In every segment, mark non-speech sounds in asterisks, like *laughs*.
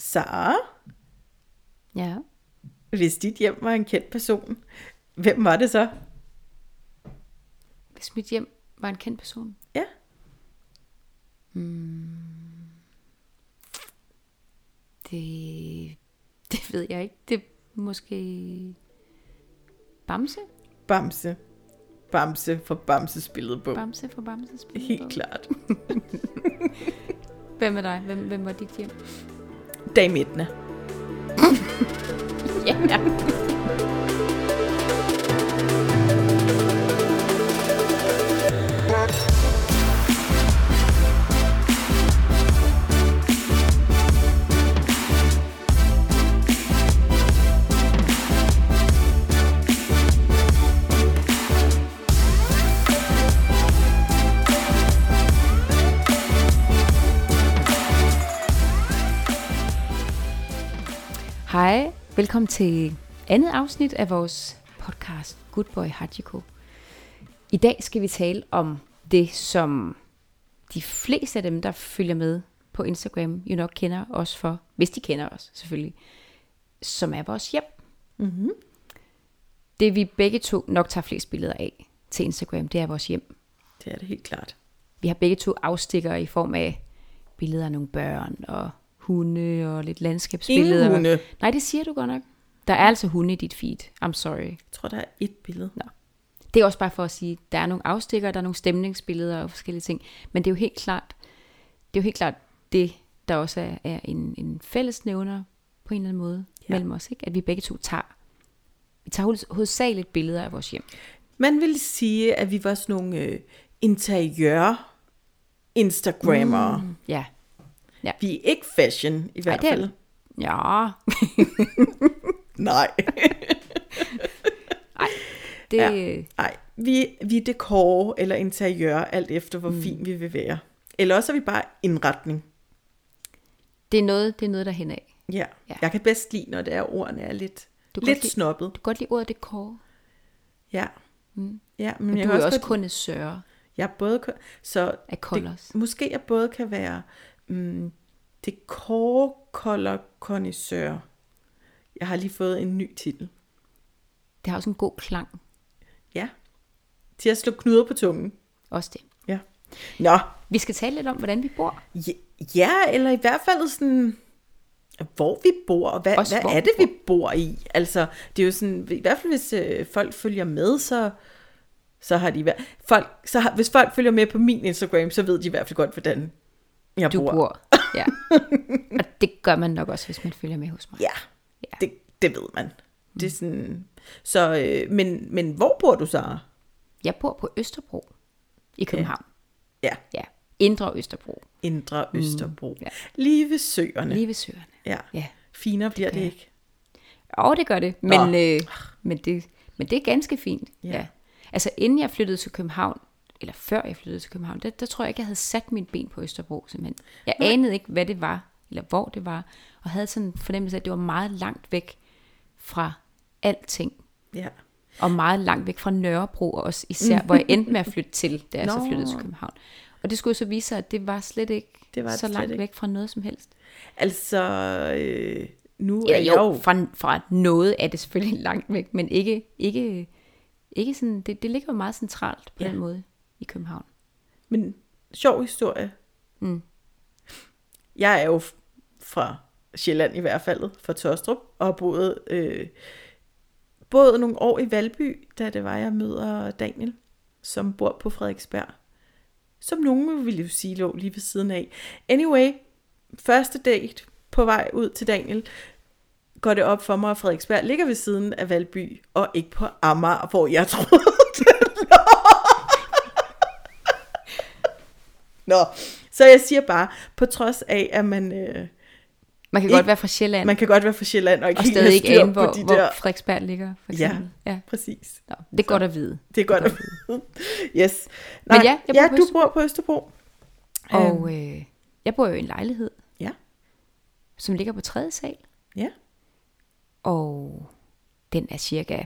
Sara, Ja. hvis dit hjem var en kendt person, hvem var det så? Hvis mit hjem var en kendt person. Ja. Det, det ved jeg ikke. Det er måske Bamse? Bamse. Bamse fra Bamses billedbog. Bamse fra Bamses billedbog. Helt klart. *laughs* Hvem er dig? Hvem, hvem var dit hjem? Dag Edna. *laughs* Ja. Velkommen til andet afsnit af vores podcast Good Boy Hachiko. I dag skal vi tale om det, som de fleste af dem, der følger med på Instagram, jo nok kender os for, hvis de kender os selvfølgelig, som er vores hjem. Mm-hmm. Det vi begge to nok tager flest billeder af til Instagram, det er vores hjem. Det er det helt klart. Vi har begge to afstikker i form af billeder af nogle børn og hunde og lidt landskabsbilleder. Ingen hunde. Nej, det siger du godt nok. Der er altså hunde i dit feed. I'm sorry. Jeg tror, der er et billede. Nå. Det er også bare for at sige, der er nogle afstikker, der er nogle stemningsbilleder og forskellige ting. Men det er jo helt klart, det er jo helt klart det, der også er, er en, en fællesnævner på en eller anden måde ja. mellem os. Ikke? At vi begge to tager, vi tager hoved- hovedsageligt billeder af vores hjem. Man vil sige, at vi var sådan nogle øh, interiør Instagrammer. Mm. Ja. Vi er ikke fashion, i hvert er- fald. Ja. *laughs* Nej. *laughs* Det, Ja. ja. Nej, vi, vi er dekor eller interiør, alt efter hvor mm. fin vi vil være. Eller også er vi bare indretning. det, er noget, det er noget, der hen af. Ja. Ja. ja. Jeg kan bedst lide, når det er, ordene er lidt, Du lidt lide- snobbet. Du kan godt lide ordet dekor. Ja. Mm. Ja, men, Men jeg du kan er også kun sørge Jeg er både, så det, måske jeg både kan være mm, dekor color connoisseur. Jeg har lige fået en ny titel. Det har også en god klang. Ja. Til at slå knuder på tungen. Også det. Ja. Nå, Vi skal tale lidt om, hvordan vi bor. ja, ja eller i hvert fald sådan, hvor vi bor, og hvad, Også hvad er det, vi vi bor i? Altså, det er jo sådan, i hvert fald hvis øh, folk følger med, så, så har de været, folk, så har, hvis folk følger med på min Instagram, så ved de i hvert fald godt, hvordan jeg Du bor. bor. Ja. Og det gør man nok også, hvis man følger med hos mig. Ja, Ja. det, det ved man. Det er sådan, så, øh, men, men hvor bor du så? Jeg bor på Østerbro i København. Ja, Ja. Indre Østerbro. Indre Østerbro. ja. Lige ved søerne. Lige ved søerne. Ja. Ja. Finere bliver det jeg. ikke. Og det gør det. Men, Nå. øh, men, det, men det er ganske fint. Ja. Ja. Altså inden jeg flyttede til København, eller før jeg flyttede til København, der, der tror jeg ikke, jeg havde sat min ben på Østerbro simpelthen. Jeg anede ikke, hvad det var, eller hvor det var, og havde sådan en fornemmelse af, at det var meget langt væk fra alting. Ja. og meget langt væk fra Nørrebro også især, hvor jeg endte med at flytte til, da jeg så Nå. flyttede til København. Og det skulle jo så vise sig, at det var slet ikke Det var det så slet langt ikke. væk fra noget som helst. Altså, øh, nu er Eller jeg jo, jo... fra, fra noget er det selvfølgelig *laughs* langt væk, men ikke, ikke, ikke sådan, det, det ligger jo meget centralt på Ja. ja. den måde i København. Men sjov historie. Mm. Jeg er jo fra Sjælland i hvert fald, fra Tostrup, og har boet, øh, boet nogle år i Valby, da det var, jeg møder Daniel, som bor på Frederiksberg. Som nogen ville jo sige lå lige ved siden af. Anyway, første date på vej ud til Daniel, går det op for mig, at Frederiksberg ligger ved siden af Valby, og ikke på Amager, hvor jeg troede, *laughs* det lå. Nå, så jeg siger bare, på trods af, at man, øh, Man kan Ikke- godt være fra Sjælland, man kan godt være fra Sjælland, og ikke og stadig ikke ane, hvor, de hvor der... Frederiksberg ligger, for Ja. eksempel. Ja. Præcis. Nå, det er godt at vide. Det er godt at vide. *laughs* Yes. Men ja, jeg bor ja på du bor på Østerbro. Og øh, jeg bor jo i en lejlighed, Ja. som ligger på tredje sal. Ja. Og den er cirka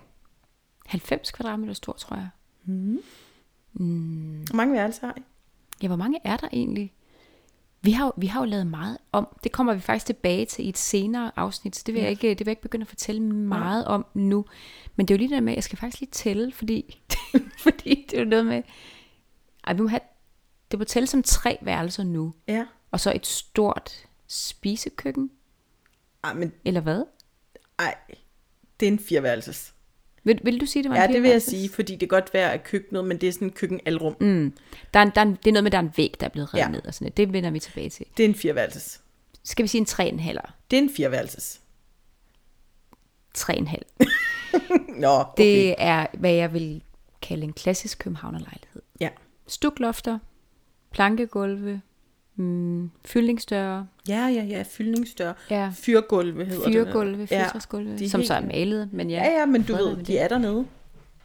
90 kvadratmeter stor, tror jeg. Hvor mange værelser har I? Ja, hvor mange er der egentlig? Vi har, vi har jo lavet meget om. Det kommer vi faktisk tilbage til i et senere afsnit, så det vil, jeg, ikke, det vil jeg ikke begynde at fortælle meget om nu. Men det er jo lige det der med, at jeg skal faktisk lige tælle, fordi, *laughs* fordi det er jo noget med... Ej, vi må have, det må tælle som tre værelser nu, Ja. og så et stort spisekøkken, Ej, men eller hvad? ej, det er en fireværelses. Vil, vil du sige, det var en Ja, det vil jeg sige, fordi det kan godt være at køkkenet, men det er sådan en køkkenalrum. Mm. Der er, en- der er, en- det er noget med, der er en væg, der er blevet revet Ja. ned og sådan noget. Det vender vi tilbage til. Det er en fireværelses. Skal vi sige en 3,5? Det er en fireværelses. 3,5. *laughs* Nå, okay. Det er, hvad jeg vil kalde en klassisk københavnerlejlighed. Ja. Stuklofter, plankegulve, mm, fyldningsdøre, ja, ja, ja, fyldningsdør. Ja. Fyrgulve hedder fyrgulve, det. fyrtræsgulve, de er som helt- så er malet, men ja. Ja, ja, men du ved, de det. er dernede.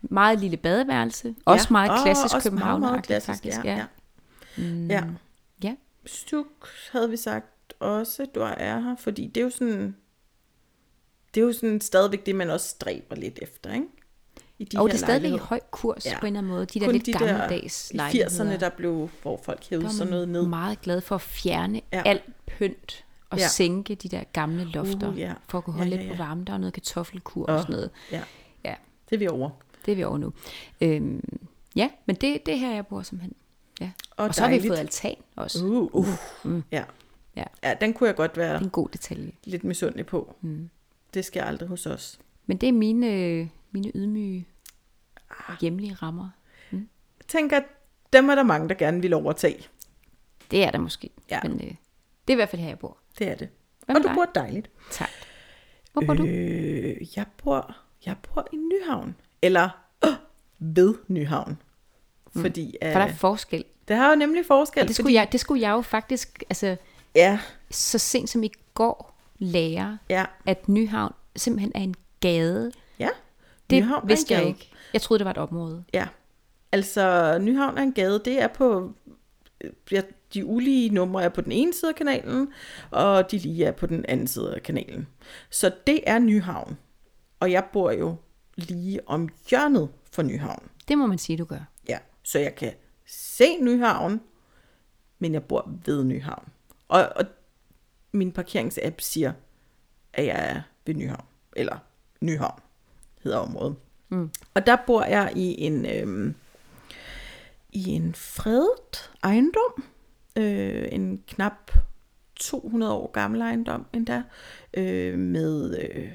Meget lille badeværelse, også meget Åh, klassisk også meget, meget københavneragtigt klassisk, faktisk. Ja, Ja. ja. Mm, ja. ja. Stuk havde vi sagt også, du er her, fordi det er jo sådan, det er jo sådan stadigvæk det, man også stræber lidt efter, ikke? I de Og her det er stadigvæk i høj kurs Ja. ja. på en eller anden måde. De der Kun lidt de gammeldags der, i lejligheder. 80'erne, der blev, hvor folk hævede sådan noget ned. meget glad for at fjerne Ja. ja. alt pynt og Ja. ja. sænke de der gamle lofter, Uh, ja. for at kunne Ja, holde ja, lidt ja. på varme. Der er noget kartoffelkur Åh. og sådan noget. Ja, Ja, det er vi over. det er vi over nu. Øhm, ja, men det, det er her, jeg bor simpelthen. Ja. Og, Og så har vi fået altan også. Uh, uh. Mm. Ja. Ja. ja, den kunne jeg godt være Det er en god detalje. lidt misundelig på. Mm. Det skal aldrig hos os. Men det er mine, mine ydmyge hjemlige rammer. Jeg tænker, at dem er der mange, der gerne vil overtage. Det er der måske. Ja. Men øh, det er i hvert fald her, jeg bor. Det er det. Hvad og du dig? bor dejligt. Tak. Hvor bor du? Øh, jeg bor, jeg bor i Nyhavn. Eller øh, ved Nyhavn. Fordi øh, For der er forskel. det har jo nemlig forskel. Og det skulle, jeg, det skulle jeg jo faktisk, altså Ja, så sent som i går, lære, ja, at Nyhavn simpelthen er en gade. Nyhavn er en vidste jeg gade. ikke. Jeg troede, det var et område. Ja. Altså, Nyhavn er en gade. Det er på... øh, ja, De ulige numre er på den ene side af kanalen, og de lige er på den anden side af kanalen. Så det er Nyhavn. Og jeg bor jo lige om hjørnet for Nyhavn. Det må man sige, du gør. Ja, så jeg kan se Nyhavn, men jeg bor ved Nyhavn. Og, og min parkeringsapp siger, at jeg er ved Nyhavn. Eller Nyhavn hedder området. Mm. Og der bor jeg i en, øhm, i en fredet ejendom. Øh, en knap 200 år gammel ejendom endda. Øh, med, øh,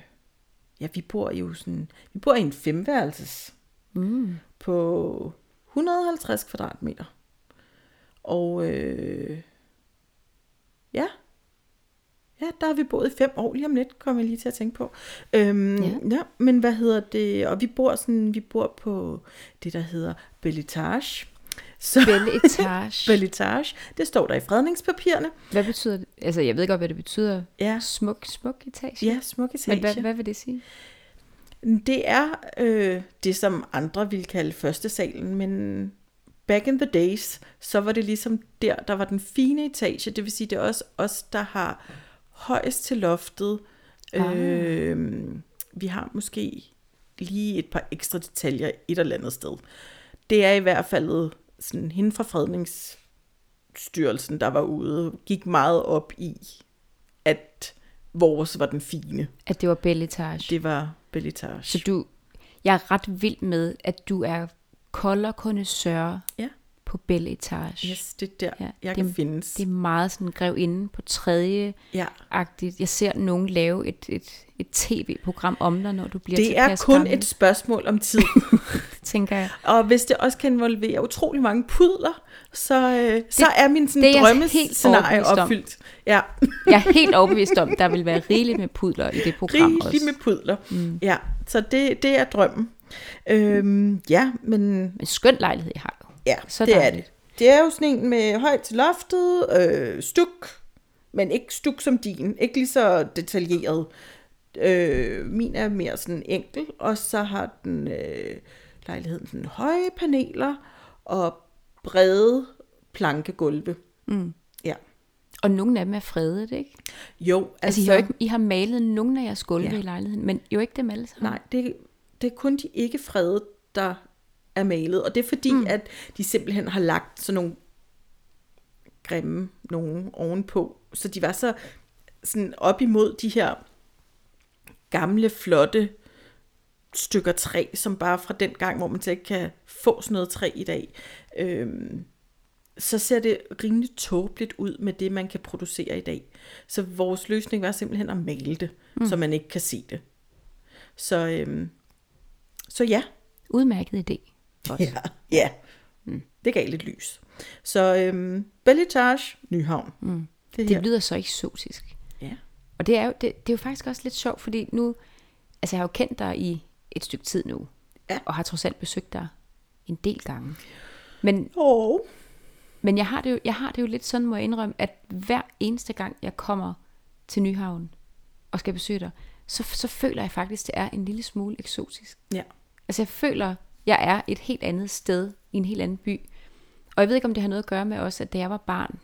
ja, vi bor jo sådan, vi bor i en femværelses Mm. på 150 kvadratmeter. Og øh, ja, ja, der har vi boet i fem år lige om lidt, kommer jeg lige til at tænke på. Øhm, ja. Ja. men hvad hedder det? Og vi bor sådan, vi bor på det, der hedder Belletage. Så, Belle etage. *laughs* Belletage, det står der i fredningspapirerne. Hvad betyder det? Altså, jeg ved godt, hvad det betyder. Ja, Smuk, smuk etage. ja smuk etage. Men hvad, hvad vil det sige? Det er øh, det, som andre ville kalde første salen, men back in the days, så var det ligesom der, der var den fine etage. Det vil sige, det er også os, der har højst til loftet. Ah. Øh, vi har måske lige et par ekstra detaljer et eller andet sted. Det er i hvert fald sådan, hende fra fredningsstyrelsen, der var ude, gik meget op i, at vores var den fine. At det var Belle etage. Det var Belletage. Så du, jeg er ret vild med, at du er kolder kondensør Ja. På Belle etage. Yes, det er der, ja, jeg det- kan findes. Det er meget sådan grev inde på tredje ja. agtigt. Jeg ser nogen lave et, et, et tv-program om dig, når du bliver Det er kun gammel, et spørgsmål om tid. *laughs* tænker jeg. og hvis det også kan involvere utrolig mange pudler, så, øh, det, så er min sådan det er drømmescenarie opfyldt. Ja, *laughs* Jeg er helt overbevist om, der vil være rigeligt med pudler i det program rigeligt også. med pudler. Mm. Ja, så det, det er drømmen. Øhm, ja, men Men skøn lejlighed, jeg har jo. Ja, Så det er dejligt. det. Det er jo sådan en med højt til loftet, øh, stuk, men ikke stuk som din. Ikke lige så detaljeret. Øh, min er mere sådan enkel, og så har den øh, lejligheden sådan høje paneler og brede plankegulve. Mm. Ja. Og nogle af dem er fredet, ikke? Jo, Altså, altså I, har jo ikke, I har malet nogle af jeres gulve ja. i lejligheden, men jo ikke dem alle sammen. Nej, det, det er kun de ikke fredede, der er malet. Og det er fordi, mm. at de simpelthen har lagt sådan nogle grimme nogen ovenpå. Så de var så sådan op imod de her gamle, flotte stykker træ, som bare fra den gang, hvor man så ikke kan få sådan noget træ i dag. Øhm, så ser det rimelig tåbeligt ud med det, man kan producere i dag. Så vores løsning var simpelthen at male det, mm. så man ikke kan se det. Så, øhm, så ja. Udmærket idé. Også. Ja, ja. Mm. det gav lidt lys. Så øhm, Belletage, Nyhavn. Mm. Det, Det her. lyder så eksotisk. Ja. Og det er, jo, det, det er jo faktisk også lidt sjovt, fordi nu, altså jeg har jo kendt dig i et stykke tid nu, Ja. og har trods alt besøgt dig en del gange. Men, Oh. men jeg, har det jo, jeg har det jo lidt sådan, må jeg indrømme, at hver eneste gang, jeg kommer til Nyhavn og skal besøge dig, så, så føler jeg faktisk, det er en lille smule eksotisk. Ja. Altså jeg føler, jeg er et helt andet sted, i en helt anden by. Og jeg ved ikke, om det har noget at gøre med også, at da jeg var barn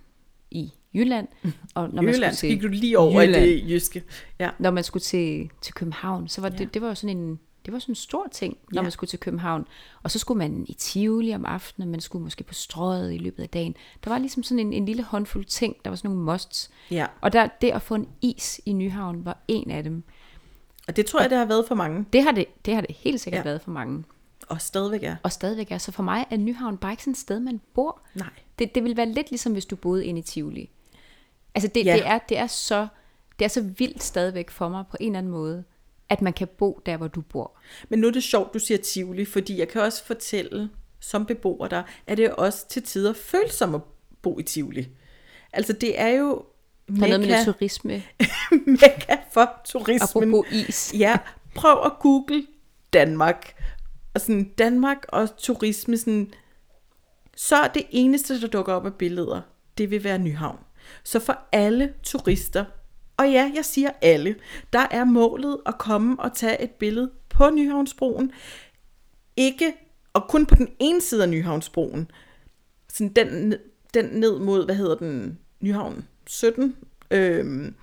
i Jylland, *laughs* og når man Jylland skulle gik til, du lige over Jylland. i det jyske. Ja. når man skulle til, til København, så var det, Ja. det var jo sådan en, det var sådan en stor ting, når Ja. man skulle til København. Og så skulle man i Tivoli om aftenen, man skulle måske på strøget i løbet af dagen. Der var ligesom sådan en, en lille håndfuld ting, der var sådan nogle musts. ja. Og der, det at få en is i Nyhavn var en af dem. Og det tror jeg, det har været for mange. Det har det, det, har det helt sikkert ja. været for mange. Og stadigvæk er. Og stadigvæk er. Så for mig er Nyhavn bare ikke sådan et sted, man bor. Nej. Det, det vil være lidt ligesom, hvis du boede inde i Tivoli. Altså det, Ja. det, er, det, er så, det er så vildt stadigvæk for mig på en eller anden måde, at man kan bo der, hvor du bor. Men nu er det sjovt, du siger Tivoli, fordi jeg kan også fortælle, som beboer der, at det også til tider følsomt at bo i Tivoli. Altså det er jo Der er noget med turisme. *laughs* mekka for turismen. Apropos is. Ja, prøv at google Danmark. Og sådan Danmark og turisme, sådan, så er det eneste, der dukker op af billeder, det vil være Nyhavn. Så for alle turister, og ja, jeg siger alle, der er målet at komme og tage et billede på Nyhavnsbroen. Ikke, og kun på den ene side af Nyhavnsbroen. Sådan den, den ned mod, hvad hedder den, Nyhavn 17. Øhm,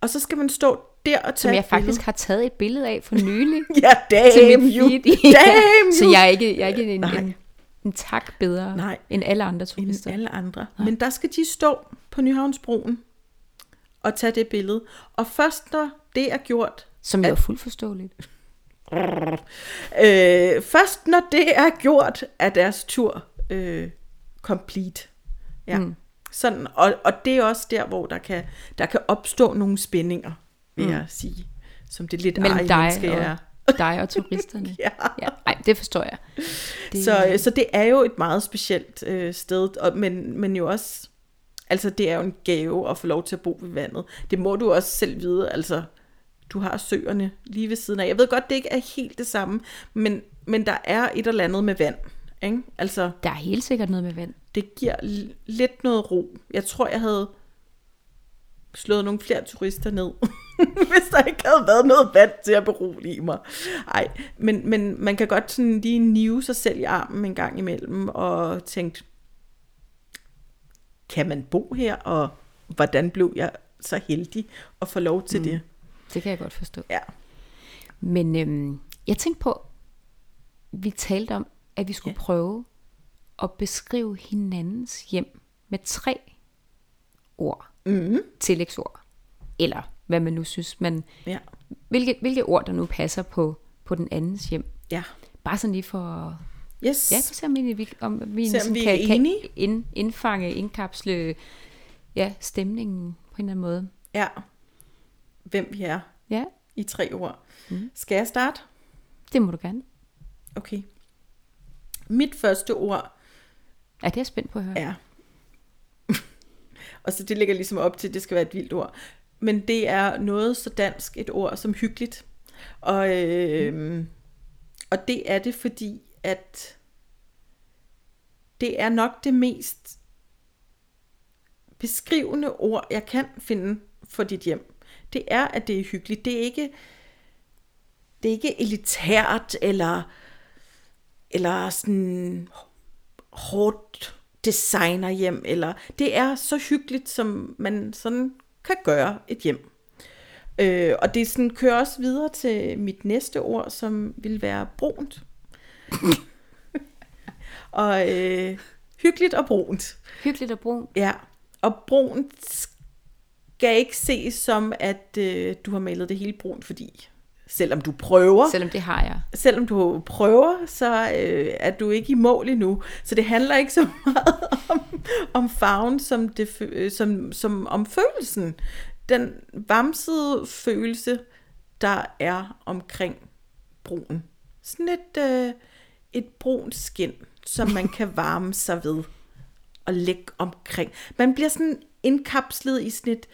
og så skal man stå der og tage Som jeg billede. faktisk har taget et billede af for nylig. *laughs* Ja, til damn mit you. feed. i- *laughs* Damn Så you. jeg er ikke, jeg er ikke en, Nej. en, en tak bedre Nej. end alle andre end turister. alle andre. Men der skal de stå på Nyhavnsbroen og tage det billede. Og først når det er gjort, Som jo er fuldt forståeligt. øh, først når det er gjort, er deres tur øh, complete. Ja. Mm. Sådan, og, og det er også der, hvor der kan, der kan opstå nogle spændinger, vil mm. jeg sige. Som det lidt Mellem dig menneske, jeg er. og, dig og turisterne. *laughs* Ja. ja. Ej, det forstår jeg. Det, Så, øh, så det er jo et meget specielt øh, sted, og, men, men jo også, altså det er jo en gave at få lov til at bo ved vandet. Det må du også selv vide, altså du har søerne lige ved siden af. Jeg ved godt, det ikke er helt det samme, men, men der er et eller andet med vand. Ikke? Altså Der er helt sikkert noget med vand. det giver lidt noget ro. Jeg tror, jeg havde slået nogle flere turister ned, *laughs* hvis der ikke havde været noget vand til at berolige mig. Ej, men, men man kan godt sådan lige nive sig selv i armen en gang imellem, og tænke, kan man bo her, og hvordan blev jeg så heldig at få lov til mm. det? Det kan jeg godt forstå. Ja. Men øhm, jeg tænkte på, vi talte om, at vi skulle Ja. prøve at beskrive hinandens hjem med tre ord. Mm. Tillægsord. Eller hvad man nu synes. Man, Ja. hvilke, hvilke ord, der nu passer på, på den andens hjem. Ja. Bare sådan lige for Yes. Ja, så se om vi, om vi, om ligesom vi kan, kan ind, indfange, indkapsle ja, stemningen på en eller anden måde. ja. Hvem vi er Ja, i tre ord. Mm. Skal jeg starte? det må du gerne. Okay. Mit første ord Ja, det er jeg spændt på at høre. er, og så det ligger ligesom op til, at det skal være et vildt ord, men det er noget så dansk, et ord som hyggeligt. Og, øh, mm. og det er det, fordi at det er nok det mest beskrivende ord, jeg kan finde for dit hjem. Det er, at det er hyggeligt. Det er ikke, det er ikke elitært, eller, eller sådan hårdt designerhjem, eller det er så hyggeligt, som man sådan kan gøre et hjem. Øh, og det sådan kører også videre til mit næste ord, som vil være brunt. *laughs* og øh, hyggeligt og brunt. Hyggeligt og brun. Ja, og brun skal ikke ses som, at øh, du har malet det hele brunt, fordi selvom du prøver, Selvom det har jeg. selvom du prøver, så øh, er du ikke i mål endnu. Så det handler ikke så meget *laughs* om, om farven, som, det, øh, som, som om følelsen. Den vamsede følelse, der er omkring brun. Sådan et, øh, et brunt skin, som man kan *laughs* varme sig ved og lægge omkring. Man bliver sådan indkapslet i sådan et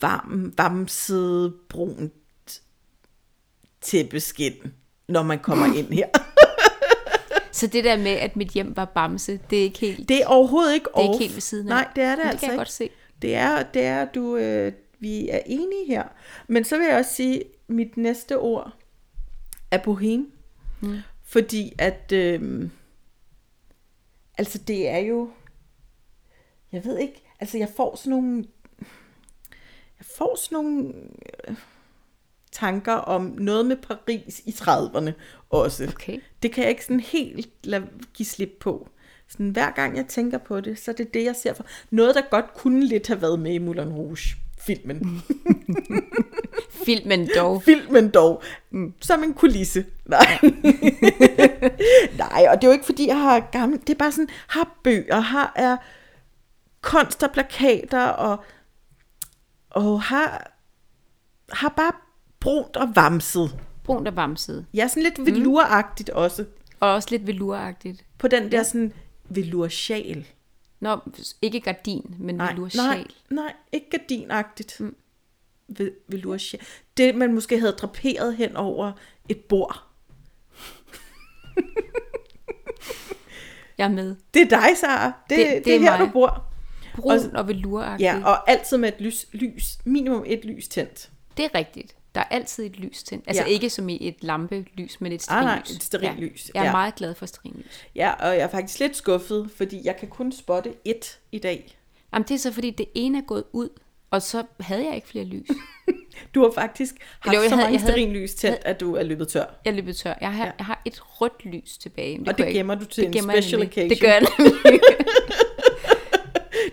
varm, vamset, brunt tæppeskin, når man kommer ind her. *laughs* Så det der med, at mit hjem var bamse, det er ikke helt... Det er overhovedet ikke er ikke off. helt ved siden af. Nej, det er det Men det altså kan jeg ikke. godt se. Det er, det er du, øh, vi er enige her. Men så vil jeg også sige, mit næste ord er bohem. Mm. Fordi at, øh, altså det er jo, jeg ved ikke, altså jeg får sådan nogle, jeg får sådan nogle øh, tanker om noget med Paris i 30'erne også. Okay. Det kan jeg ikke sådan helt lade give slip på. Sådan, hver gang jeg tænker på det, så er det det, jeg ser for. Noget, der godt kunne lidt have været med i Moulin Rouge. Filmen. *laughs* Filmen dog. Filmen dog. Mm. Som en kulisse. Nej. *laughs* Nej, og det er jo ikke, fordi jeg har gamle... Det er bare sådan, har bøger, har er kunst og plakater, og, og har, har bare brunt og vamset. Brunt og vamset. Ja, sådan lidt veluragtigt også. Og også lidt veluragtigt. På den der sådan velursjal. Nå, ikke gardin, men Nej, velursjal. nej, nej, ikke gardinagtigt. Mm. Velursjal. Det, man måske havde draperet hen over et bord. Jeg er med. Det er dig, Sara. Det, det, det, det er her, mig. du bor. Brun og veluragtigt. Ja, og altid med et lys, lys minimum et lys tændt. Det er rigtigt. Der er altid et lys tændt. Altså Ja. ikke som i et lampelys, men et Ah, nej, stearinlys. et stearinlys, Ja. Jeg er ja. meget glad for stearinlys. Ja, og jeg er faktisk lidt skuffet, fordi jeg kan kun spotte et i dag. Jamen det er så fordi det ene er gået ud, og så havde jeg ikke flere lys. *laughs* Du har faktisk haft jeg så havde- mange stearinlys tændt, at du er løbet tør. Jeg løb tør. Jeg har, Ja. jeg har et rødt lys tilbage. men Og det jeg ikke- gemmer du til en gemmer jeg special occasion. Det gør jeg nemlig. *laughs*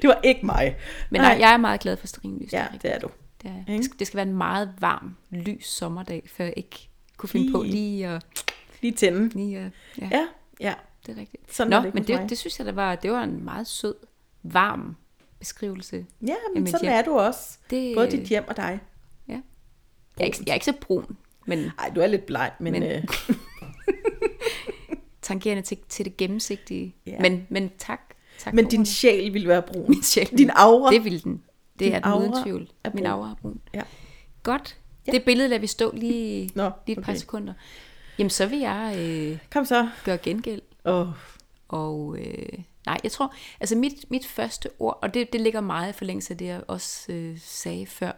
Det var ikke mig. Men nej, jeg er meget glad for stearinlys. Ja, det er det er du. Det, er, det, skal, det skal være en meget varm, lys sommerdag, før jeg ikke kunne finde på Lige- lige at... Lige tænde. Lige at ja, Ja, ja. det er rigtigt. Sådan Nå, det men det, det synes jeg, der var, det var en meget sød, varm beskrivelse. Ja, men sådan hjem. er du også. Det- Både dit hjem og dig. Ja. Jeg er, ikke, jeg er ikke så brun, men Nej, du er lidt bleg, men, Men- øh, *laughs* tangerende til, til det gennemsigtige. Ja. Men, men tak. tak men din sjæl vil være brun. Min sjæl. Din aura. Det vil den. Det Din er den uden tvivl. er Min aura er brun. Ja. Godt. Ja. Det billede lader vi stå lige, Nå, lige et par okay. sekunder. Jamen, så vil jeg øh, Kom så. gøre gengæld. Åh, Og øh, nej, jeg tror, altså mit, mit første ord, og det, det ligger meget i forlængelse af det, jeg også øh, sagde før,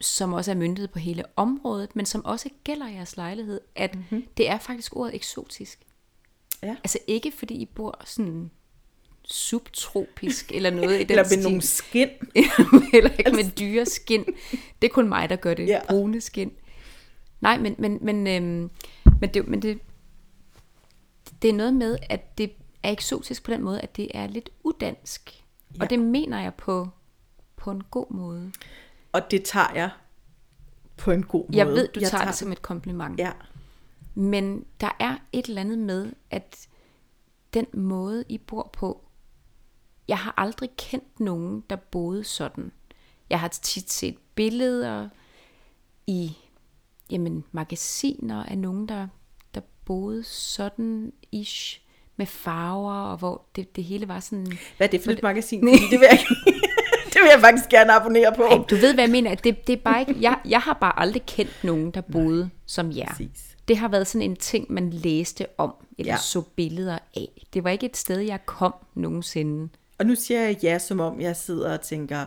som også er myndighed på hele området, men som også gælder jeres lejlighed, at mm-hmm. det er faktisk ordet eksotisk. Ja. Altså ikke fordi I bor sådan subtropisk eller noget i *laughs* den eller med stil. nogle skin. Heller *laughs* ikke med dyre skin. Det er kun mig, der gør det. Ja. Brune skin. Nej, men, men, men, øhm, men, det, men det, det er noget med, at det er eksotisk på den måde, at det er lidt udansk. Ja. Og det mener jeg på, på en god måde. Og det tager jeg på en god måde. Jeg ved, du jeg tager det som et kompliment. Ja, Men der er et eller andet med, at den måde, I bor på, jeg har aldrig kendt nogen, der boede sådan. Jeg har tit set billeder i jamen, magasiner af nogen, der, der boede sådan ish med farver, og hvor det, det hele var sådan... hvad er det for et magasin? Det vil jeg, *laughs* det vil jeg faktisk gerne abonnere på. Ej, du ved, hvad jeg mener. Det, det er bare ikke, jeg, jeg har bare aldrig kendt nogen, der boede som jer. Præcis. Det har været sådan en ting, man læste om, eller ja. så billeder af. Det var ikke et sted, jeg kom nogensinde. Og nu siger jeg ja, som om jeg sidder og tænker,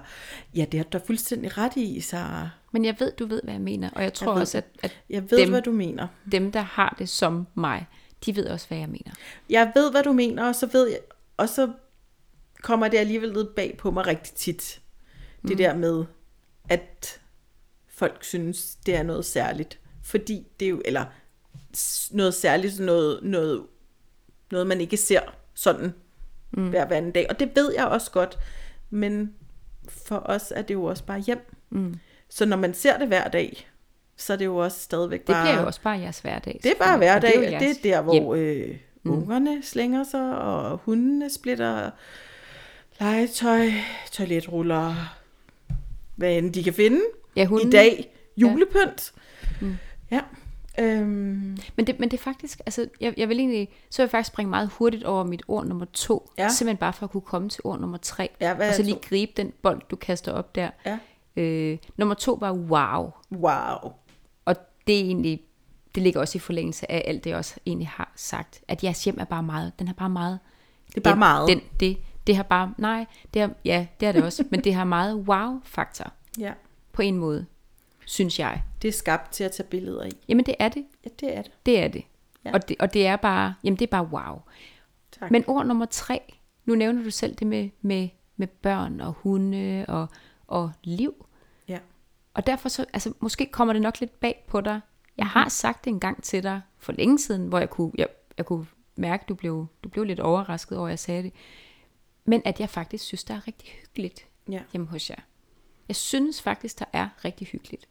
ja, det har du fuldstændig ret i, Sara. Men jeg ved, du ved, hvad jeg mener. Og jeg tror ved også, at, at Jeg ved, dem, hvad du mener. dem, der har det som mig, de ved også, hvad jeg mener. Jeg ved, hvad du mener, og så ved jeg, og så kommer det alligevel lidt bag på mig rigtig tit. Det Mm. der med, at folk synes, det er noget særligt. Fordi det er jo, eller noget særligt, noget, noget, noget man ikke ser sådan mm. hver, anden dag. Og det ved jeg også godt. men for os er det jo også bare hjem. Mm. Så når man ser det hver dag, så er det jo også stadigvæk Det bare... bliver jo også bare jeres hverdag. Det er bare. Og hverdag, jo og det er der, hvor hjem. øh, ungerne slænger sig, og hundene splitter legetøj, toiletruller, hvad end de kan finde. Ja, hunden, I dag, julepynt. Mm. Ja. Øhm, Men det, men det er faktisk, altså, jeg, jeg vil egentlig, så vil jeg faktisk springe meget hurtigt over mit ord nummer to, Ja. simpelthen bare for at kunne komme til ord nummer tre, Ja, og så lige to? gribe den bold, du kaster op der. ja. Øh, nummer to var wow, Wow. og det er egentlig, det ligger også i forlængelse af alt det, jeg også egentlig har sagt, at jeres hjem er bare meget, den er bare meget, Det er bare den, meget. Den, det, det har bare, nej, det har, ja, det er det også, men det har meget wow-faktor, Ja. på en måde, synes jeg. Det er skabt til at tage billeder i. Jamen det er det, Ja, det er det. det er det. Ja. Og, det og det er bare, jamen det er bare wow. Tak. Men ord nummer tre, nu nævner du selv det med, med, med børn og hunde og, og liv. Ja. Og derfor så, altså måske kommer det nok lidt bag på dig. Jeg har sagt det en gang til dig for længe siden, hvor jeg kunne, jeg, jeg kunne mærke, du blev, du blev lidt overrasket over, at jeg sagde det. Men at jeg faktisk synes, der er rigtig hyggeligt Ja. hjemme hos jer. Jeg synes faktisk, der er rigtig hyggeligt.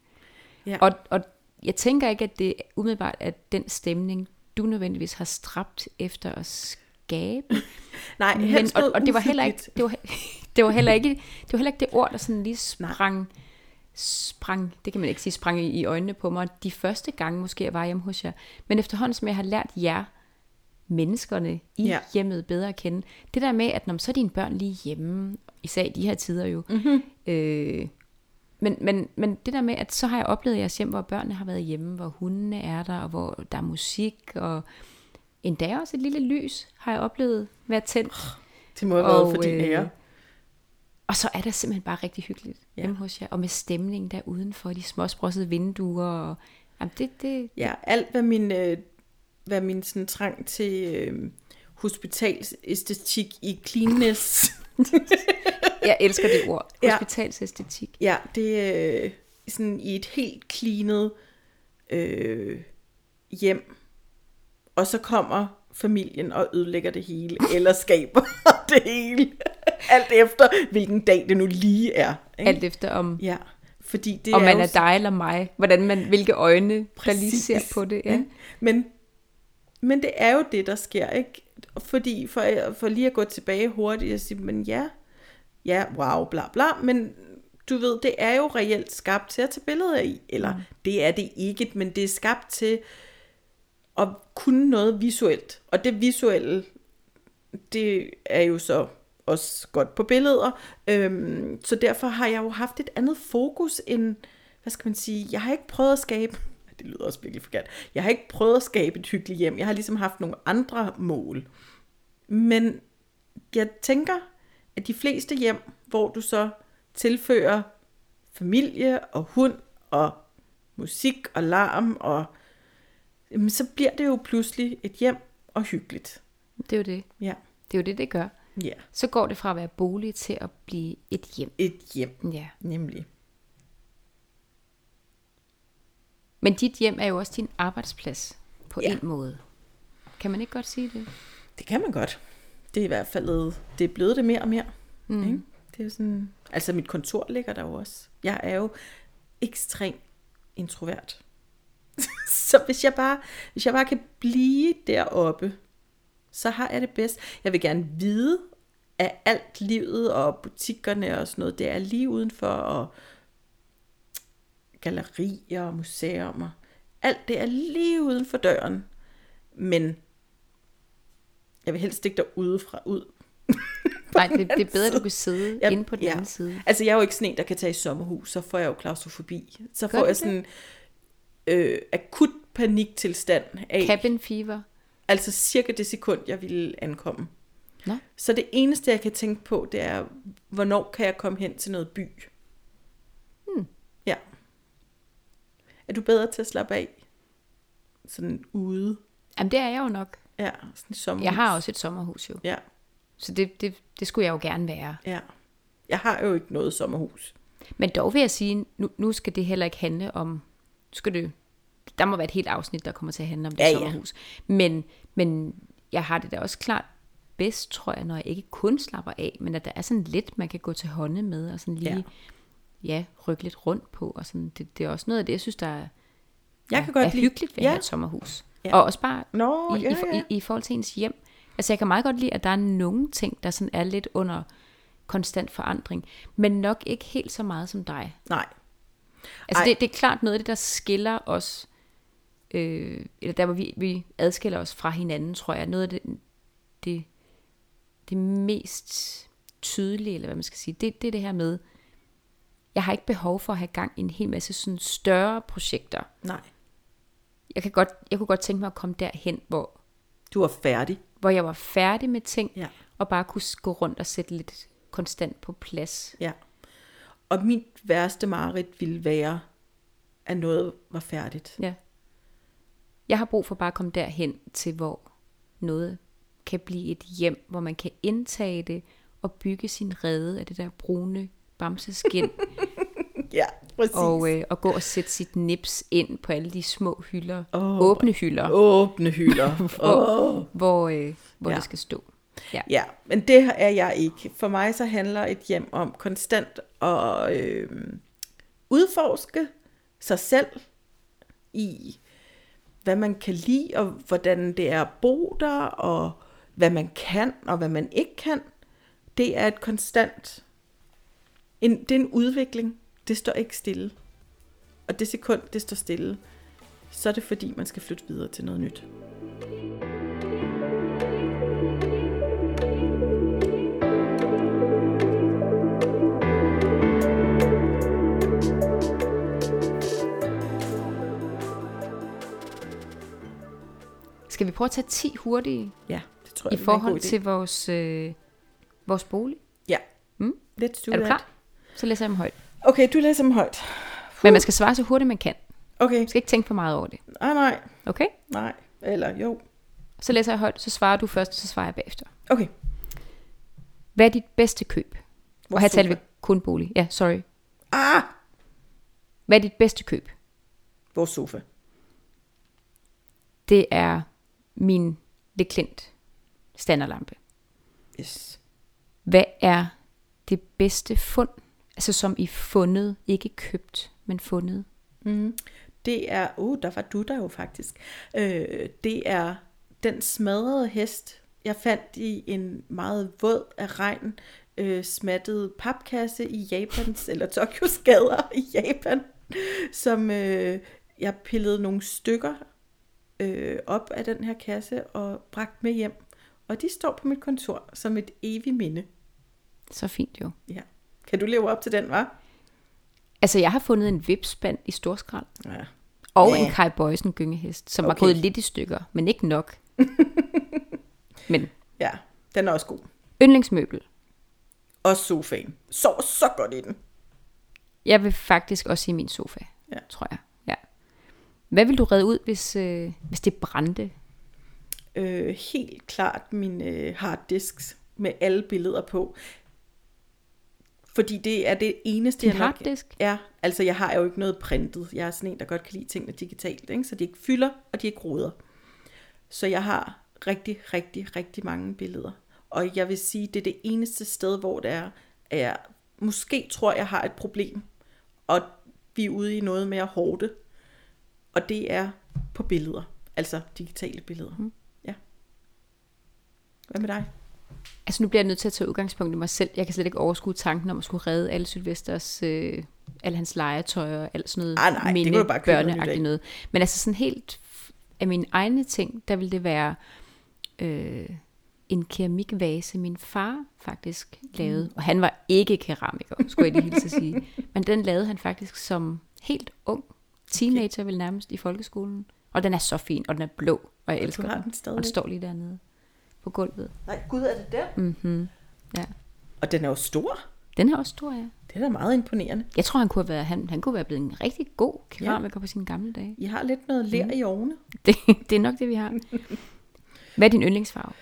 Ja. Og, og jeg tænker ikke, at det umiddelbart er den stemning, du nødvendigvis har stræbt efter at skabe. *laughs* Nej, Men, og, og det var heller ikke det var, *laughs* det var heller ikke det var heller ikke det ord der sådan lige sprang sprang, det kan man ikke sige, sprang i, i øjnene på mig de første gange måske jeg var hjemme hos jer. Men efterhånden som jeg har lært jer menneskerne i Ja. hjemmet bedre at kende, det der med at når så er dine børn lige hjemme, især i de her tider jo. Mhm. Mm-hmm. Øh, men, men, men det der med, at så har jeg oplevet jeres hjem, hvor børnene har været hjemme, hvor hundene er der, og hvor der er musik, og endda også et lille lys har jeg oplevet være tændt. Det må have været for din øh, ære. Og så er det simpelthen bare rigtig hyggeligt ja. hjemme hos jer. Og med stemningen der udenfor, de småsprossede vinduer. Og, jamen det, det, Ja, alt hvad min, øh, hvad min sådan, trang til øh, hospitalsæstetik i cleanness. *laughs* *laughs* jeg elsker det ord. Ja. Hospitalsæstetik. ja, det er øh, sådan i et helt cleanet øh, hjem. Og så kommer familien og ødelægger det hele, eller skaber *laughs* det hele. Alt efter, hvilken dag det nu lige er. Ikke? Alt efter om, Ja, fordi det om er man er dig eller mig. Hvordan man, hvilke øjne, der lige Præcis. ser på det. Ja. Men, men det er jo det, der sker, ikke? Fordi for, for lige at gå tilbage hurtigt og sige, men ja, ja, wow, bla bla, men du ved, det er jo reelt skabt til at tage billeder i, eller mm. det er det ikke, men det er skabt til at kunne noget visuelt. Og det visuelle, det er jo så også godt på billeder. Øhm, så derfor har jeg jo haft et andet fokus end, hvad skal man sige, jeg har ikke prøvet at skabe, *laughs* det lyder også virkelig forkert, jeg har ikke prøvet at skabe et hyggeligt hjem. Jeg har ligesom haft nogle andre mål. Men jeg tænker, at de fleste hjem, hvor du så tilfører familie og hund og musik og larm, og jamen, så bliver det jo pludselig et hjem og hyggeligt. Det er jo det. Ja. Det er jo det, det gør. Ja, Så går det fra at være bolig til at blive et hjem. et hjem, Ja. nemlig. Men dit hjem er jo også din arbejdsplads på Ja. en måde. Kan man ikke godt sige det? Det kan man godt. Det er i hvert fald, det er blevet det mere og mere. Mm. Ikke? Det er sådan, altså mit kontor ligger der jo også. Jeg er jo ekstremt introvert. *laughs* så hvis jeg, bare, hvis jeg bare kan blive deroppe, så har jeg det bedst. Jeg vil gerne vide, at alt livet og butikkerne og sådan noget, det er lige udenfor, og gallerier og museer. Alt det er lige uden for døren. Men jeg vil helst ikke derude fra ud. *laughs* Nej, det, det er bedre, at du kan sidde Ja, inde på den ja. anden side. Altså, jeg er jo ikke sådan en, der kan tage i sommerhus, så får jeg jo klaustrofobi. Så Gør får jeg det? sådan øh, akut paniktilstand af, Cabin fever. altså cirka det sekund, jeg ville ankomme. Nå. Så det eneste, jeg kan tænke på, det er, hvornår kan jeg komme hen til noget by? Hmm. Ja. Er du bedre til at slappe af? Sådan ude? Jamen, det er jeg jo nok. Ja, sådan i sommerhus. Jeg har også et sommerhus jo. Ja, Så det, det, det skulle jeg jo gerne være. ja. Jeg har jo ikke noget sommerhus. Men dog vil jeg sige, nu, nu skal det heller ikke handle om... Nu skal det, der må være et helt afsnit, der kommer til at handle om det Ja, ja. sommerhus. Men, men jeg har det da også klart bedst, tror jeg, når jeg ikke kun slapper af, men at der er sådan lidt, man kan gå til hånde med, og sådan lige, Ja. ja, ja rykke lidt rundt på, og sådan, det, det er også noget af det, jeg synes, der er, Jeg er, kan godt er lide- hyggeligt ved Ja. at have et sommerhus. Ja. Og også bare Nå, i, ja, i, ja. i, i forhold til ens hjem. Altså jeg kan meget godt lide, at der er nogle ting, der sådan er lidt under konstant forandring, men nok ikke helt så meget som dig. Nej. Altså Ej. det, det er klart noget af det, der skiller os, øh, eller der hvor vi, vi adskiller os fra hinanden, tror jeg, noget af det, det, det mest tydelige, eller hvad man skal sige, det, det er det her med, jeg har ikke behov for at have gang i en hel masse sådan større projekter. Nej. Jeg, kan godt, jeg kunne godt tænke mig at komme derhen, hvor, Du er færdig. hvor jeg var færdig med ting, Ja. og bare kunne gå rundt og sætte lidt konstant på plads. Ja. Og mit værste mareridt ville være, at noget var færdigt. Ja. Jeg har brug for bare at komme derhen til, hvor noget kan blive et hjem, hvor man kan indtage det og bygge sin rede af det der brune bamseskin, *laughs* Ja, præcis. og, øh, og gå og sætte sit nips ind på alle de små hylder, Åh. åbne hylder, Åbne hylder. *laughs* hvor, hvor, øh, hvor Ja. det skal stå. Ja. Ja, men det er jeg ikke. For mig så handler et hjem om konstant at øh, udforske sig selv i, hvad man kan lide, og hvordan det er at bo der, og hvad man kan, og hvad man ikke kan. Det er et konstant, en, det er en udvikling. Det står ikke stille. Og det sekund, det står stille, så er det fordi, man skal flytte videre til noget nyt. Skal vi prøve at tage 10 hurtige Ja, det tror jeg i forhold til vores, øh, vores bolig? Ja. Mm. Let's do Er du that. klar? Så læser jeg dem højt. Okay, du læser dem højt. Men man skal svare så hurtigt man kan. Okay. Man skal ikke tænke for meget over det. Nej, nej, Okay? nej. Eller jo. Så læser jeg højt, så svarer du først, så svarer jeg bagefter. Okay. Hvad er dit bedste køb? Vores og her taler vi kun bolig. Ja, sorry. Ah! Hvad er dit bedste køb? Vores sofa. Det er min Leclerc standardlampe. Yes. Hvad er det bedste fund? Altså som i fundet, ikke købt, men fundet. Mm. Det er, uh, der var du der jo faktisk. Øh, det er den smadrede hest, jeg fandt i en meget våd af regn øh, smattet papkasse i Japans, *laughs* eller Tokyos gader i Japan, som øh, jeg pillede nogle stykker øh, op af den her kasse og bragt med hjem. Og de står på mit kontor som et evigt minde. Så fint jo. Ja. Kan du leve op til den, var? Altså jeg har fundet en vipspand i storskrald. Ja. Og Ja. en Kai Boysen gyngehest, som okay. var gået lidt i stykker, men ikke nok. *laughs* men Ja, den er også god. yndlingsmøbel. Og sofaen. Så så godt i den. Jeg vil faktisk også sige min sofa, Ja. tror jeg. Ja. Hvad vil du redde ud, hvis, øh, hvis det brændte? Øh, helt klart min øh, harddisks med alle billeder på. Fordi det er det eneste, Din jeg nok... Ja, altså jeg har jo ikke noget printet. Jeg er sådan en, der godt kan lide tingene digitalt, ikke? så de ikke fylder, og de ikke roder. Så jeg har rigtig, rigtig, rigtig mange billeder. Og jeg vil sige, det er det eneste sted, hvor det er, at jeg måske tror, jeg har et problem. Og vi er ude i noget med at hårde. Og det er på billeder. Altså digitale billeder. Mm. Ja. Hvad med dig? Altså nu bliver jeg nødt til at tage udgangspunkt i mig selv. Jeg kan slet ikke overskue tanken om at skulle redde alle Sylvesters, øh, alle hans legetøj og alt sådan noget Ah, nej, det kunne du bare købe noget. Men altså sådan helt af mine egne ting, der vil det være øh, en keramikvase, min far faktisk lavede. Og han var ikke keramiker, skulle jeg lige hilse at sige. *laughs* Men den lavede han faktisk som helt ung teenager, vel nærmest i folkeskolen. Og den er så fin, og den er blå, og jeg elsker den. den og den står lige dernede på gulvet. Nej, gud, er det der? Mm-hmm. Ja. Og den er jo stor. Den er også stor, ja. Det er da meget imponerende. Jeg tror, han kunne, have været, han, han kunne være blevet en rigtig god keramiker ja. på sine gamle dage. I har lidt noget ler mm. i ovne. *laughs* Det, det er nok det, vi har. *laughs* Hvad er din yndlingsfarve?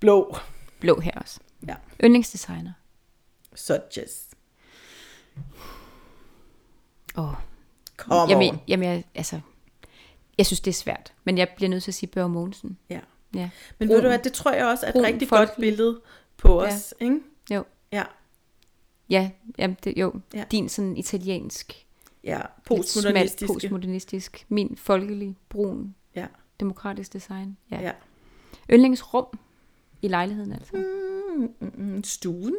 Blå. Blå her også. Ja. Yndlingsdesigner? Such Åh, oh. Come jamen, on. jamen jeg, altså, jeg synes, det er svært. Men jeg bliver nødt til at sige Børge Mogensen. Ja. Ja. Men Brun. ved du hvad, det tror jeg også er et Brun rigtig godt folkelig. billede på Ja. os, ikke? Jo. Ja, Ja, jamen det, jo. Ja. Din sådan italiensk, ja. smalt Postmodernistiske. postmodernistisk. Min folkelig, brun, Ja, demokratisk design. Ja. ja. Yndlingsrum i lejligheden altså. Mm. Mm, mm, mm, stuen,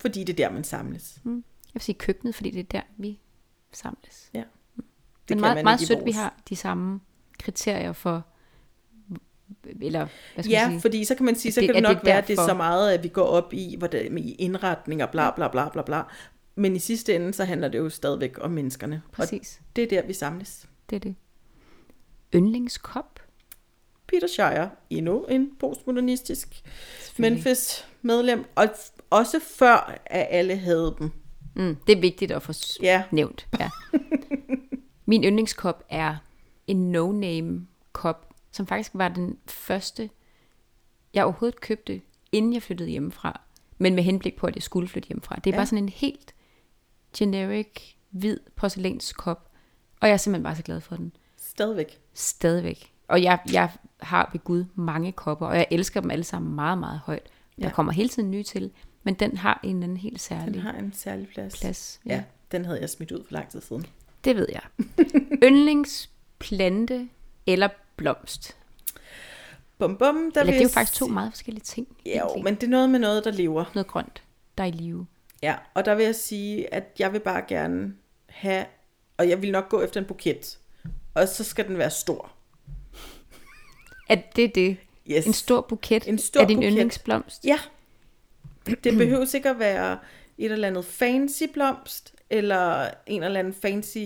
fordi det er der, man samles. Jeg vil sige køkkenet, fordi det er der, vi samles. Ja. Det kan Men meget, man meget sødt, vi har de samme kriterier for, eller hvad skal man Ja, sige? fordi så kan man sige, så Det- kan det er det nok være, at det er så meget, at vi går op i, hvordan, i indretning og bla bla bla bla bla. Men i sidste ende, så handler det jo stadigvæk om menneskerne. Og Præcis, det er der, vi samles. det er det. Yndlingskop? Peter Shire, endnu en postmodernistisk Selvfølgelig. Memphis-medlem, og også før, at alle havde dem. Mm, det er vigtigt at få Ja, nævnt. Ja. *laughs* Min yndlingskop er en no-name kop, som faktisk var den første, jeg overhovedet købte, inden jeg flyttede hjemmefra. Men med henblik på, at jeg skulle flytte hjemmefra. Det er Ja. ja. bare sådan en helt generic, hvid porcelænskop. Og jeg er simpelthen bare så glad for den. stadigvæk. Stadigvæk. Og jeg, jeg har ved Gud mange kopper, og jeg elsker dem alle sammen meget, meget højt. Der Ja. kommer hele tiden nye til, men den har en anden helt særlig Den har en særlig plads. plads. Ja, den havde jeg smidt ud for lang tid siden. Det ved jeg. *laughs* Yndlingsplante eller blomst? Bum bum, der Eller vil det er jo faktisk to meget forskellige ting. Ja, jo, men det er noget med noget, der lever. Noget grønt, der er i live. Ja, og der vil jeg sige, at jeg vil bare gerne have, og jeg vil nok gå efter en buket, og så skal den være stor. Er det det? Yes. En stor buket En stor af din buket. yndlingsblomst? Ja. Det behøver ikke at være et eller andet fancy blomst, eller en eller anden fancy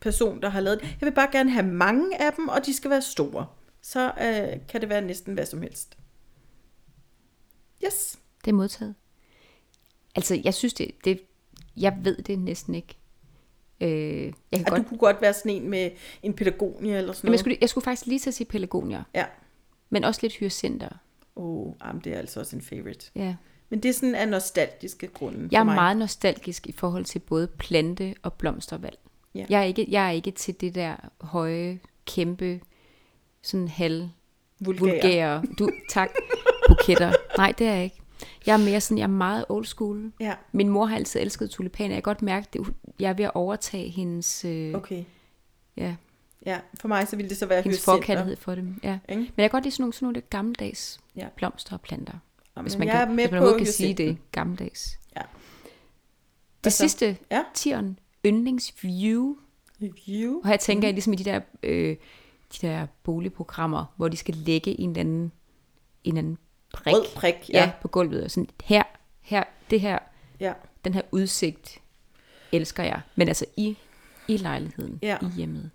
person, der har lavet det. Jeg vil bare gerne have mange af dem, og de skal være store. Så øh, kan det være næsten hvad som helst. Yes. Det er modtaget. Altså, jeg synes det, det jeg ved det næsten ikke. Øh, jeg kan godt, du kunne godt være sådan en med en pædagonia eller sådan Jamen, jeg, skulle, jeg skulle faktisk lige til at sige pelargonier, Ja. men også lidt hyacinter. Oh, jamen, det er altså også en favorite. Ja. Men det er sådan af nostalgiske grunde Jeg er meget nostalgisk i forhold til både plante og blomstervalg. Ja. Jeg, er ikke, jeg er ikke til det der høje, kæmpe, sådan halv vulgære. vulgære, du, tak, buketter. Nej, det er jeg ikke. Jeg er mere sådan, jeg er meget old school. Ja, Min mor har altid elsket tulipaner. Jeg kan godt mærke, det, jeg er ved at overtage hendes, øh, okay. ja, Ja, for mig så ville det så være hendes forkærlighed for dem. Ja. Ikke? Men jeg kan godt lide sådan nogle, sådan nogle lidt gammeldags Ja. blomster og planter. Jamen, Hvis man, jeg kan, er med hvis man på kan sige det gammeldags. Ja. Det sidste, ja. tieren, yndlingsview. Review. Og her tænker jeg ligesom i de der, øh, de der boligprogrammer, hvor de skal lægge en eller anden, en eller anden prik, Rød prik, ja. ja. på gulvet. Og sådan, her, her, det her, ja. den her udsigt elsker jeg. Men altså i, i lejligheden, Ja. i hjemmet.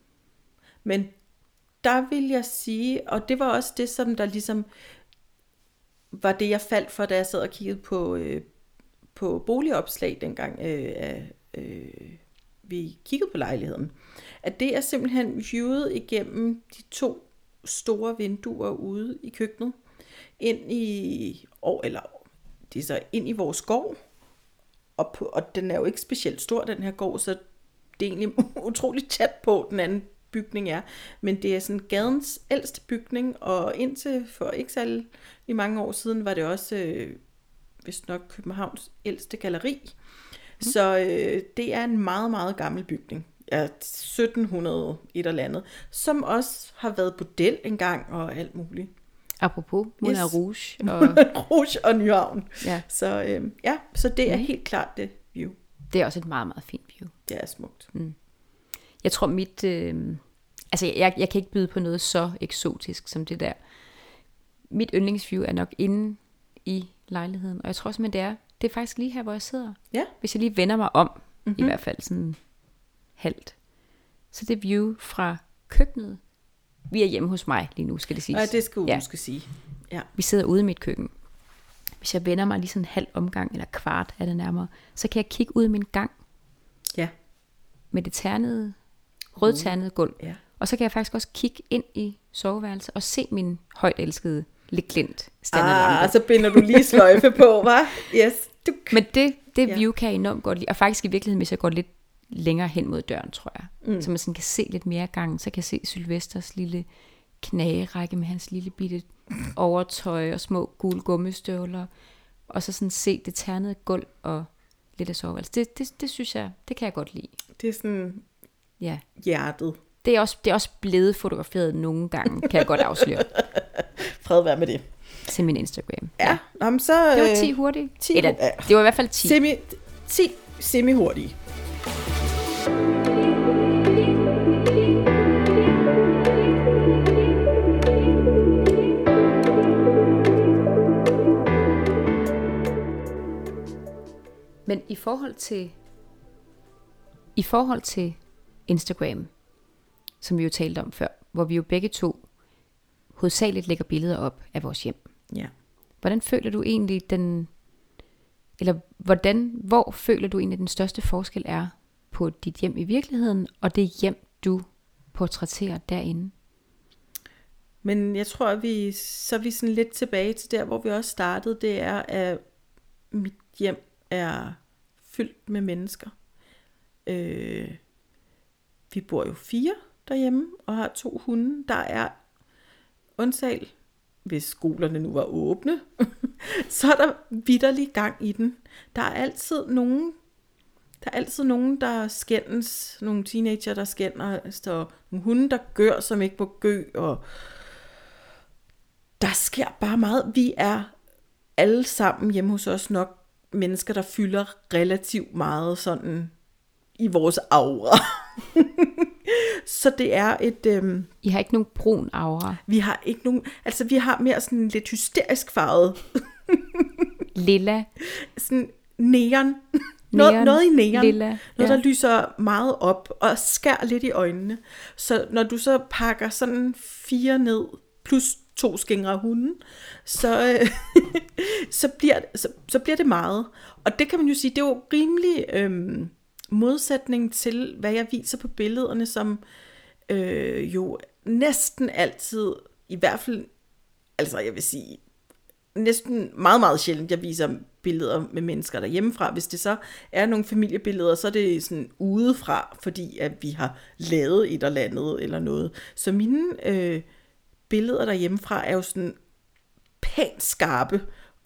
Men der vil jeg sige, og det var også det, som der ligesom var det, jeg faldt for, da jeg sad og kiggede på, øh, på boligopslag dengang, øh, af, øh, vi kiggede på lejligheden. At det er simpelthen viewet igennem de to store vinduer ude i køkkenet, ind i, og, eller det er så ind i vores gård, og, på, og den er jo ikke specielt stor, den her gård, så det er egentlig *laughs* utroligt tæt på, den anden bygning er. Men det er sådan gadens ældste bygning, og indtil for ikke særlig mange år siden, var det også øh, hvis nok Københavns ældste galleri. Mm. Så øh, det er en meget, meget gammel bygning. Ja, 1700 et eller andet, som også har været bordel engang og alt muligt. Apropos Moulin Yes. Rouge. *laughs* Og, Rouge og Nyhavn. ja, Så øh, ja, så det er Mm. helt klart det view. det er også et meget, meget fint view. Det er smukt. Jeg tror mit... Øh, altså, jeg, jeg kan ikke byde på noget så eksotisk som det der. Mit yndlingsview er nok inde i lejligheden. Og jeg tror simpelthen, det er, det er faktisk lige her, hvor jeg sidder. Ja. Hvis jeg lige vender mig om, mm-hmm. i hvert fald sådan halvt. Så det er view fra køkkenet. Vi er hjemme hos mig lige nu, skal det siges. Nej, det skal du Ja. måske sige. Ja. Vi sidder ude i mit køkken. Hvis jeg vender mig lige sådan en halv omgang, eller kvart er det nærmere, så kan jeg kigge ud i min gang Ja. med det ternede, rødternede gulv. Ja. Og så kan jeg faktisk også kigge ind i soveværelset og se min højt elskede Le Klint Ah, så binder du lige sløjfe på, var? Yes. Du... Men det, det Ja. view kan jeg enormt godt lide. Og faktisk i virkeligheden, hvis jeg går lidt længere hen mod døren, tror jeg. Mm. Så man sådan kan se lidt mere gangen. Så kan jeg se Sylvesters lille knagerække med hans lille bitte overtøj og små gule gummistøvler, og så sådan se det ternede gulv og lidt af soveværelse. Det, det, det synes jeg, det kan jeg godt lide. Det er sådan Ja. hjertet. Det er, også, det er også blevet fotograferet nogle gange, kan jeg godt afsløre, *laughs* Fred være med det. Til min Instagram. Ja, Nå, men så... Det var øh, 10 hurtigt. 10 Eller, ja. det var i hvert fald 10. Semi, 10 semi-hurtige. Men i forhold til i forhold til Instagram, som vi jo talte om før, hvor vi jo begge to hovedsageligt lægger billeder op af vores hjem. Ja. Hvordan føler du egentlig den eller hvordan hvor føler du egentlig den største forskel er på dit hjem i virkeligheden og det hjem du portrætterer derinde? Men jeg tror, at vi, så er vi sådan lidt tilbage til der, hvor vi også startede. Det er, at mit hjem er fyldt med mennesker. Øh, vi bor jo fire derhjemme og har to hunde. Der er undtagel, hvis skolerne nu var åbne, *laughs* så er der vidderlig gang i den. Der er altid nogen, der er altid nogen, der skændes, nogle teenager, der skændes, der nogle hunde, der gør, som ikke må gø, og der sker bare meget. Vi er alle sammen hjemme hos os nok mennesker, der fylder relativt meget sådan i vores aura. *laughs* *laughs* så det er et, øhm, I har ikke nogen brun aura. vi har ikke nogen, altså vi har mere sådan lidt hysterisk farvet, *laughs* Lilla. sådan neon, *laughs* noget, Neon, noget i neon, lilla, noget ja. der lyser meget op og skær lidt i øjnene. Så når du så pakker sådan fire ned, plus to skingre hunden, så, øh, så, bliver, så, så bliver det meget. Og det kan man jo sige, det er jo rimelig øhm, modsætning til, hvad jeg viser på billederne, som øh, jo næsten altid, i hvert fald, altså jeg vil sige, næsten meget, meget sjældent, jeg viser billeder med mennesker derhjemmefra. Hvis det så er nogle familiebilleder, så er det sådan udefra, fordi at vi har lavet et eller andet eller noget. Så mine øh, billeder derhjemmefra er jo sådan pænt skarpe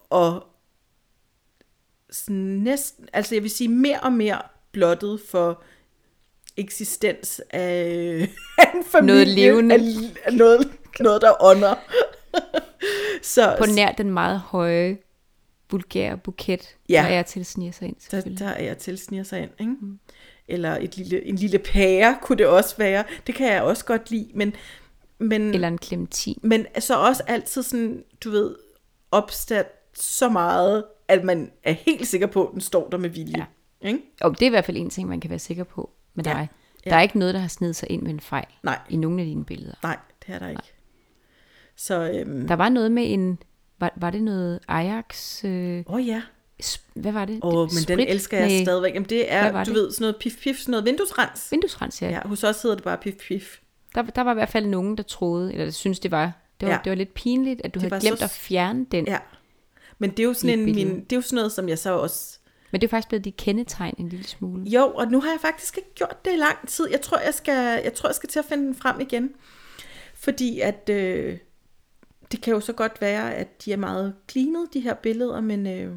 og sådan næsten, altså jeg vil sige mere og mere blottet for eksistens af, *laughs* af en familie. Noget levende. Af, af noget, noget, der ånder. *laughs* så, På nær den meget høje, vulgære buket, Ja. der er til sniger sig ind. der, der er jeg tilsniger sig ind. Ikke? Mm. Eller et lille, en lille pære kunne det også være. Det kan jeg også godt lide. Men, men, Eller en clementin. men så også altid sådan, du ved, opstat så meget, at man er helt sikker på, at den står der med vilje. Ja. Ikke? Og det er i hvert fald en ting, man kan være sikker på med Ja. dig. Ja. Der er ikke noget, der har snedet sig ind med en fejl Nej, i nogle af dine billeder. nej, det er der ikke. Så, øhm, Der var noget med en... Var, var det noget Ajax... Øh, åh oh ja. sp- hvad var det? Åh, oh, men Sprit den elsker jeg med stadigvæk. Jamen, det er, du det? ved, sådan noget pif-pif, sådan noget vinduesrens. Vinduesrens, ja. Ja, hos os hedder det bare pif-pif. Der, der var i hvert fald nogen, der troede, eller der synes det var, det var, Ja. ja. det var lidt pinligt, at du Det havde glemt så- at fjerne den. Ja. Men det er jo sådan, en, min, det er jo sådan noget, som jeg så også men det er faktisk blevet dit kendetegn en lille smule. Jo, og nu har jeg faktisk ikke gjort det i lang tid. Jeg tror, jeg skal, jeg tror, jeg skal til at finde den frem igen. Fordi at øh, det kan jo så godt være, at de er meget cleanet, de her billeder, men, øh,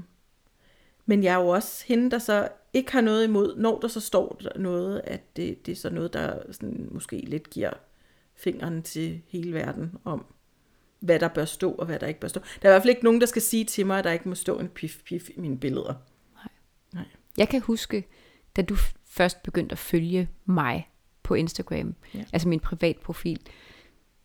men jeg er jo også hende, der så ikke har noget imod, når der så står der noget, at det, det er så noget, der sådan, måske lidt giver fingeren til hele verden om, hvad der bør stå og hvad der ikke bør stå. Der er i hvert fald ikke nogen, der skal sige til mig, at der ikke må stå en pif-pif i mine billeder. Nej. Jeg kan huske, da du først begyndte at følge mig på Instagram, Ja. altså min privatprofil,